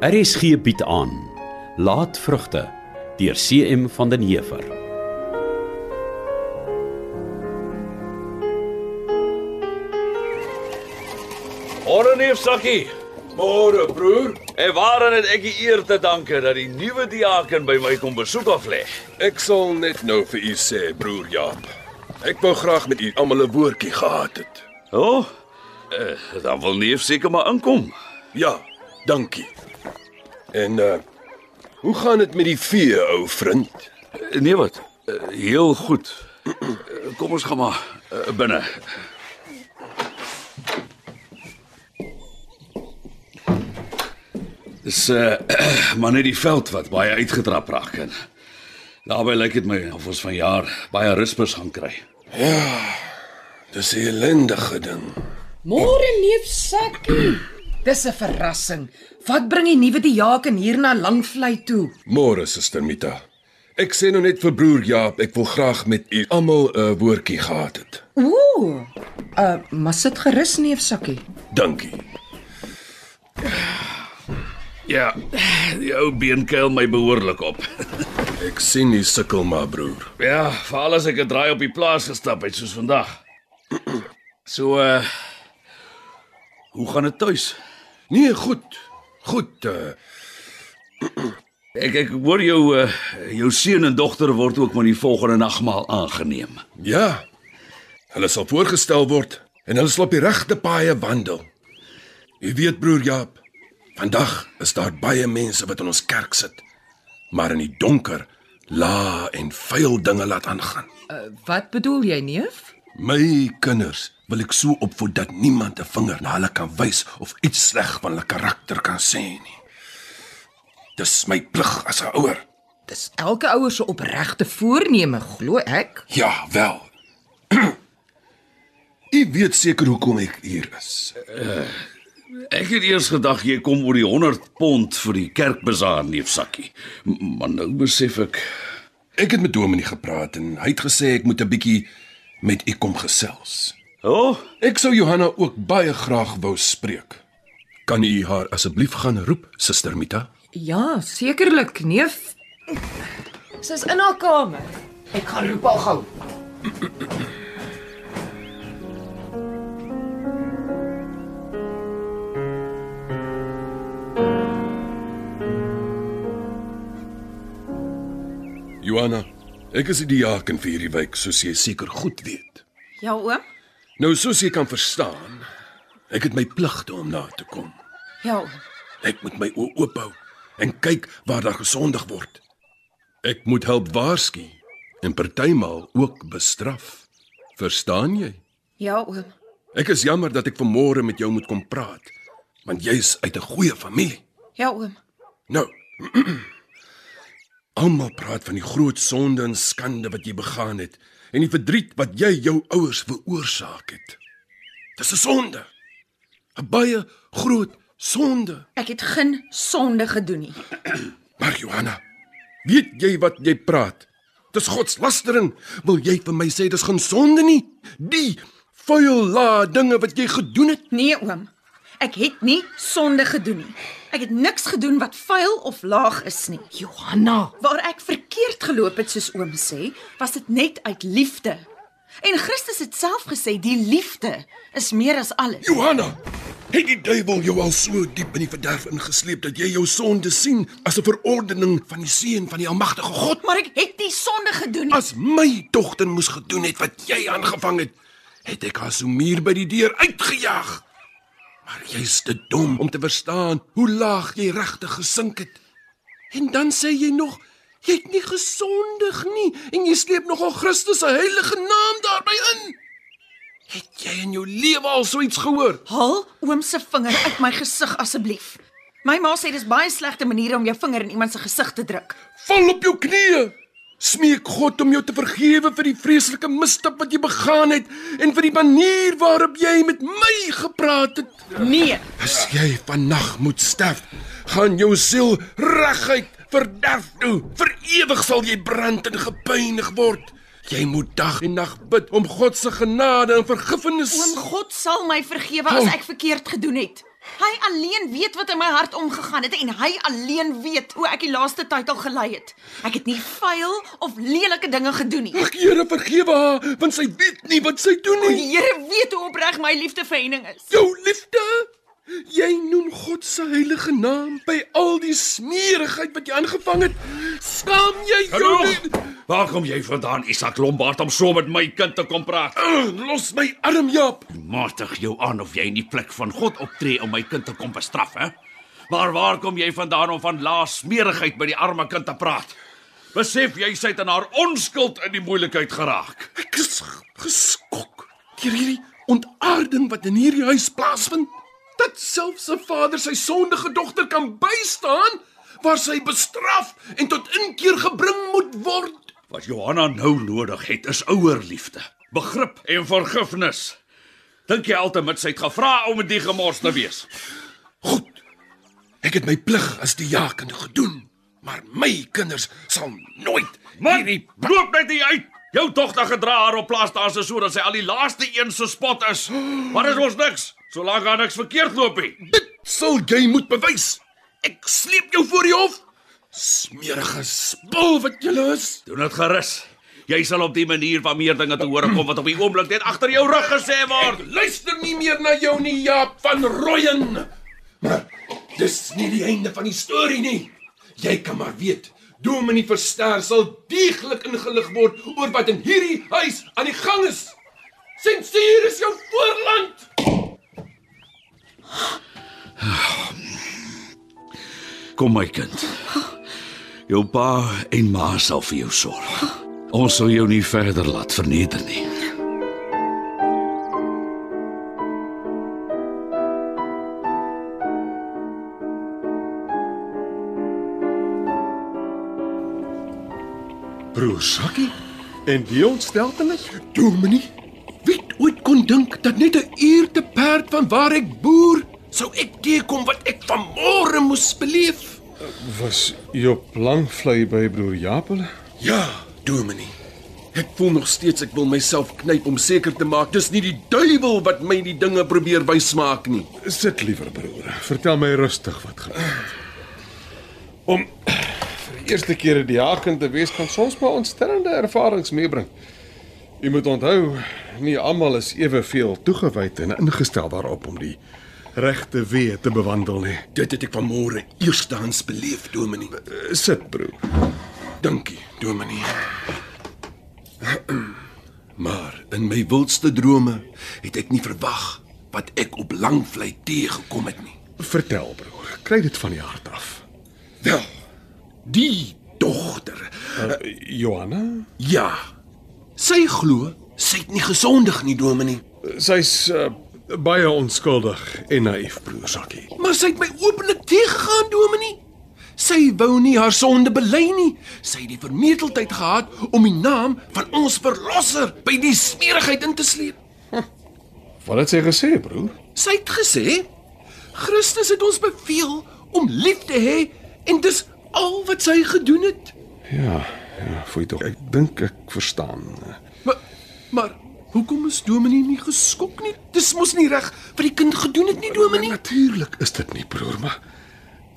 RSG bied aan Laatvrugte deur CM van den Heever. Môre neef Sakkie. Môre broer. En waaraan het ek die eer te danke dat die nuwe diaken by my kom besoek aflê? Ek sal net nou vir u sê broer Jaap. Ek wou graag met u almal 'n woordjie gehad het. O, oh, uh, dan wil neef seker maar inkom. Ja, dankie. En uh hoe gaan dit met die vee, ou vriend? Nee wat? Uh, heel goed. Uh, kom ons gaan maar uh, binne. Dis uh maar net die veld wat baie uitgetrap raak en daarbey lyk dit my of ons vanjaar baie ruspers gaan kry. Dis 'n ellendige ding. Môre neef Sakkie. Dis 'n verrassing. Wat bring die nuwe diaken hier na Langvlei toe? Môre suster Mita. Ek sê nou net vir broer Jaap, ek wil graag met u almal 'n woordjie gehad het. Ooh. Uh, maar sit gerus neef Sakkie. Dankie. Ja, die ou been kuil my behoorlik op. Ek sien u sukkel maar broer. Ja, veral as ek 'n draai op die plaas gestap het soos vandag. So uh Hoe gaan dit tuis? Nee, goed. Goed. Uh, Ek ek hoor jou uh, jou seun en dogter word ook met die volgende nagmaal aangeneem. ja. Hulle sal voorgestel word en hulle sal op die regte paaie wandel. U weet broer Jaap, vandag is daar baie mense wat in ons kerk sit, maar in die donker la en vuil dinge laat aangaan. Uh, wat bedoel jy neef? My kinders wil ek so opvoed dat niemand 'n vinger na hulle kan wys of iets sleg van hulle karakter kan sê nie. Dis my plig as 'n ouer. Dis elke ouer se opregte voorneme, glo ek. Ja, wel. U weet seker hoekom ek hier is. Ek het eers gedag jy kom oor die 100 pond vir die kerkbazaar neef Sakkie. M- Maar nou besef ek Ek het met Dominee gepraat en hy het gesê ek moet 'n bietjie met u kom gesels. O, oh, Ek sou Johanna ook baie graag wou spreek. Kan u haar asseblief gaan roep, Suster Mita? Ja, sekerlik, neef. Sy's in haar kamer. Ek gaan roep haar gou. Johanna, ek is die diaken vir hierdie week, soos jy seker goed weet. Ja, oom. Nou soos jy kan verstaan, ek het my pligte om na te kom. Ja, oom. Ek moet my oë oop hou en kyk waar daar gesondig word. Ek moet help waarsku en partymal ook bestraf. Verstaan jy? Ja, oom. Ek is jammer dat ek vanmôre met jou moet kom praat, want jy's uit 'n goeie familie. Ja, oom. Nou. Almal praat van die groot sonde en skande wat jy begaan het en die verdriet wat jy jou ouers veroorsaak het. Dis 'n sonde. 'n Baie groot sonde. Ek het geen sonde gedoen nie. Maar Johanna, weet jy wat jy praat? Dis godslastering. Wil jy vir my sê dis geen sonde nie? Die vuil la dinge wat jy gedoen het? Nee, oom. Ek het nie sonde gedoen nie. Ek het niks gedoen wat vuil of laag is nie. Johanna, Waar ek verkeerd geloop het soos oom sê, was dit net uit liefde. En Christus het self gesê die liefde is meer as alles. Johanna, het die duiwel jou al so diep in die verderf ingesleep dat jy jou sonde sien as 'n verordening van die seun van die almagtige God? Maar ek het nie sonde gedoen nie. As my dogter moes gedoen het wat jy aangevang het, het ek haar so muur by die deur uitgejaag. Maar jy's te dom om te verstaan hoe laag jy regtig gesink het. En dan sê jy nog jy het nie gesondig nie en jy sleep nogal Christus se heilige naam daarby in. Het jy in jou lewe al so iets gehoor? Haal oom se vinger uit my gesig asseblief. My ma sê dis baie slegte maniere om jou vinger in iemand se gesig te druk. Val op jou knieë. Smeek God om jou te vergewe vir die vreeslike misstap wat jy begaan het en vir die manier waarop jy met my gepraat het. Nee, As jy vannag moet sterf, gaan jou siel reguit verderf toe. Vir ewig sal jy brand en gepynig word. Jy moet dag en nag bid om God se genade en vergifnis. oom God sal my vergewe as ek verkeerd gedoen het. Hy alleen weet wat in my hart omgegaan het en hy alleen weet hoe ek die laaste tyd al gelei het. Ek het nie vuil of lelike dinge gedoen nie. Ag Here, vergewe haar, want sy weet nie wat sy doen nie. Die Here weet hoe opreg my liefde vir Henning is. Jou liefde. Jy noem God se heilige naam by al die smeerigheid wat jy aangevang het. Skaam jy jou nie? Waar kom jy vandaan, Isak Lombard, om so met my kind te kom praat? Ugh, Los my arm, Jaap. Matig jou aan of jy in die plek van God optree om my kind te kom bestraf, hè? Maar waar kom jy vandaan om van laas smerigheid by die arme kind te praat? Besef jy sy het in haar onskuld in die moeilikheid geraak. Ek is geskok deur hierdie ontaarding wat in hierdie huis plaasvind. Dat selfs 'n vader sy sondige dogter kan bystaan waar sy bestraf en tot inkeer gebring moet word. Wat Johanna nou nodig het is ouerliefde, begrip en vergifnis. Dink jy altemat sy het gevra om met die gemors te wees? Goed. Ek het my plig as die jakende gedoen, maar my kinders sal nooit Man, loop net hier uit. Jou dogter gedra haar op plaas daar se sodat sy al die laaste een se spot is. Dit is ons niks, solank daar niks verkeerd loop nie. Dit sal jy moet bewys. Ek sleep jou voor die hof. Smerige spul wat jy is. Doen dit gerus. Jy sal op die manier van meer dinge te hore kom wat op die oomblik net agter jou rug gesê word. Luister nie meer na jou nie, Jaap van Rooyen. Maar dis nie die einde van die storie nie. Jy kan maar weet, Dominee Verster sal deeglik ingelig word oor wat in hierdie huis aan die gang is. Sensuur is jou voorland. Kom my kind. Jou pa en ma sal vir jou sorg. Ons sal jou nie verder laat verneder nie. Broer Sakkie en die ontsteltenis? Dominee, wie het ooit kon dink dat net 'n uur te perd van waar ek boer, sou ek teekom wat ek vanmôre moes beleef? Was Job Langvlei by broer Japel? Ja, Dominee. Ek voel nog steeds ek wil myself knyp om seker te maak dis nie die duiwel wat my die dinge probeer wysmaak nie. Sit liewer broer. Vertel my rustig wat gebeur. Om vir die eerste keer 'n diaken te wees kan soms maar ontstellende ervarings meebring. Jy moet onthou, nie almal is eweveel toegewyd en ingestel daarop om die regte weë te bewandel nie. Dit het ek vanmôre eerstehands beleef, Dominee. Sit broer. Dankie, Dominee. Maar in my wildste drome het ek nie verwag wat ek op Langvlei teëgekom het nie. Vertel broer, kry dit van die hart af. Wel, die dogter. Uh, Johanna, Ja. Sy glo sy het nie gesondig nie, Dominee. sy's uh, baie onskuldig en naïef broer Sakkie. Maar sy het my openlik teëgegaan, Dominee. Sy wou nie haar sonde bely nie. Sy het die vermetelheid gehad om die naam van ons verlosser by die smerigheid in te sleep. Wat het sy gesê, broer? Sy het gesê Christus het ons beveel om lief te hê en dis al wat sy gedoen het. Ja, ja, voel tog. Ek dink ek verstaan. Maar maar hoekom is Dominee nie geskok nie? Dis mos nie reg wat die kind gedoen het nie, Dominee. Natuurlik is dit nie, broer, maar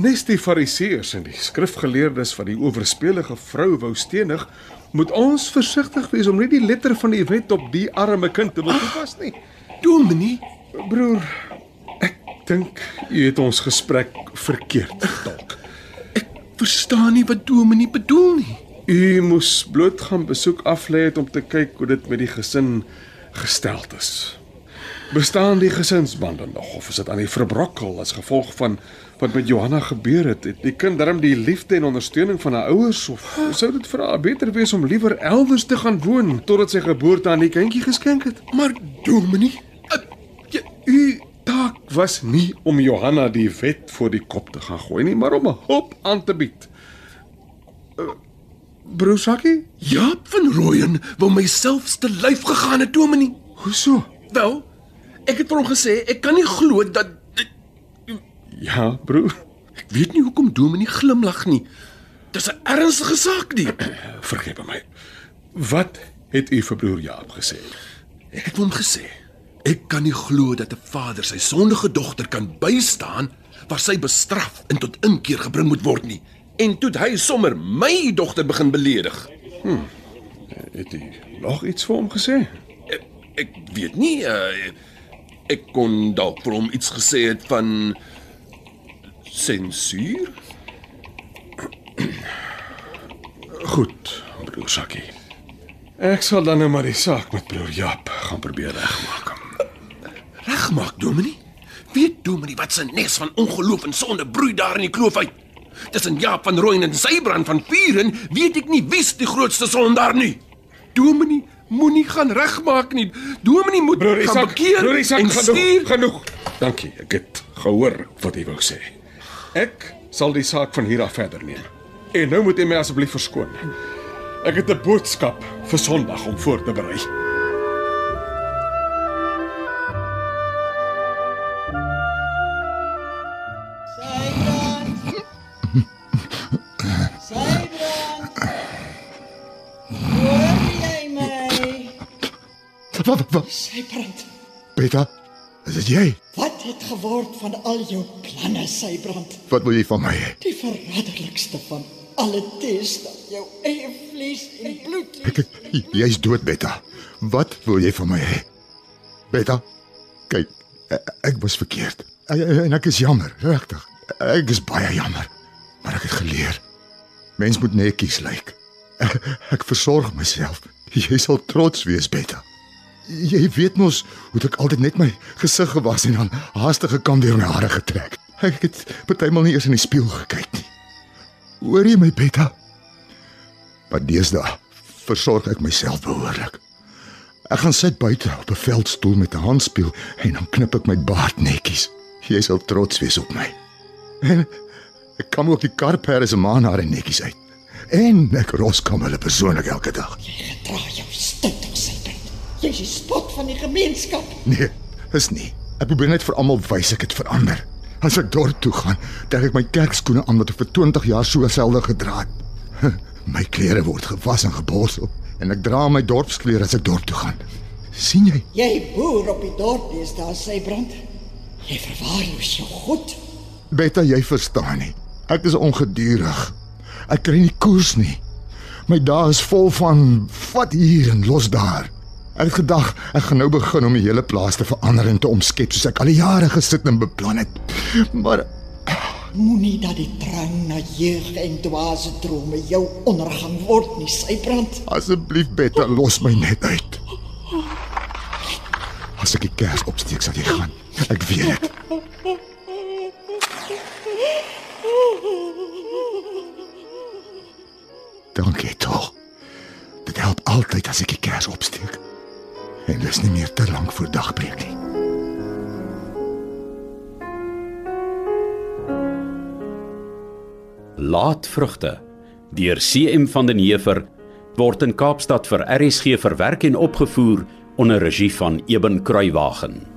nes die fariseërs en die skrifgeleerdes van die oorspelige vrou wou stenig, moet ons versigtig wees om nie die letter van die wet op die arme kind te wil toepas nie. Dominee, Broer, ek dink jy het ons gesprek verkeerd vertolk. verstaan nie wat Dominee bedoel nie. U moes bloot gaan besoek aflê het om te kyk hoe dit met die gesin gesteld is. Bestaan die gesinsbande nog of is dit aan die verbrokkel as gevolg van wat met Johanna gebeur het? Het die kind darm die liefde en ondersteuning van haar ouers of sou dit vir haar beter wees om liewer elders te gaan woon totdat sy geboorte aan die kindjie geskenk het? Maar Dominee, uh, jy, U taak was nie om Johanna die wet voor die kop te gaan gooi nie, maar om hulp aan te bied. Uh, Broer Sakkie, Jaap van Rooyen wou myself te lyf gegaan het, Dominee. hoeso? Wel, ek het vir hom gesê ek kan nie glo dat Ja, broer. ek weet nie hoekom Dominee glimlag nie. Dis 'n ernstige saak nie. Vergewe my. Wat het u vir broer Jaap gesê? Ek het hom gesê Ek kan nie glo dat 'n vader sy sondige dogter kan bystaan waar sy bestraf en tot inkeer gebring moet word nie. En toe hy sommer my dogter begin beledig. Het jy nog iets vir hom gesê? Ek, ek weet nie, uh, ek kon dalk vir hom iets gesê het van sensuur. Goed, broer Sakkie. Ek sal dan nou maar die saak met broer Jaap gaan probeer regmaak. Regmaak, Dominee. Weet Dominee wat se nes van ongeloof en sonde broei daar in die kloof uit? Tussen Jaap van Rooyen en Sybrand van Vuren weet ek nie wie's die grootste sondaar nie. Dominee, moenie gaan regmaak nie. Dominee moet Broer gaan Isak, bekeer broer Isak, en genoeg, stuur. genoeg. Dankie, ek het gehoor wat jy wou sê. Ek sal die saak van hier af verder neem. En nou moet jy my asseblief verskoon. Ek het 'n boodskap vir Sondag om voor te berei. Wat wat Sy brand. Beta, is dit jy? Wat het geword van al jou planne, sy brand? Wat wil jy van my hê? Die verraderlikste van alle teste, jou eie vlees en bloed. Ek ek- jy's dood, Beta. Wat wil jy van my hê? Beta, kyk, ek, ek was verkeerd. Ek, en ek is jammer, regtig. Ek is baie jammer. Maar ek het geleer. Mens moet netjies lyk. Ek, ek versorg myself. Jy sal trots wees, Beta. Jy weet mos hoe ek altyd net my gesig gewas en dan haastige kam deur my hare getrek. Ek het partymal nie eers in die spieël gekyk nie. Hoor jy my, Beta? Maar deesdae versorg ek myself behoorlik. Ek gaan sit buite op 'n veldstoel met 'n handspieël en dan knip ek my baard netjies. Jy sal trots wees op my. En ek kam ook die karperde se maanhare netjies uit. En ek roskam hulle persoonlik elke dag. Jy gedra jou brand. Jy's die spot van die gemeenskap. Nee, is nie. Ek probeer net vir almal wys ek het verander. As ek dorp toe gaan, trek ek my kerkskoene aan wat ek vir 20 jaar so selfde gedra het. My klere word gewas en geborsel en ek dra my dorpsklere as ek dorp toe gaan. sien jy? Jy boer op die dorp is daar sy brand. Jy verwaarloos jou goed. Betta, jy verstaan nie. Ek is ongedurig. Ek kry nie koers nie. My dae is vol van vat hier en los daar. Ek het gedag ek gaan nou begin om die hele plaas te verander en te omskep soos ek al die jare gesit en beplan het. Maar Moenie dat die drang na jeug en dwaase drome jou ondergang word nie, sy brand. asseblief Betta, los my net uit. As ek die kers opsteek, sal jy gaan. Ek weet dit. Dankie tog. Dit help altyd as ek die kers opsteek. En dis nie meer te lank voor dagbreek nie. Laatvrugte deur CM van den Heever word in Kaapstad vir RSG verwerk en opgevoer onder regie van Eben Kruiwagen.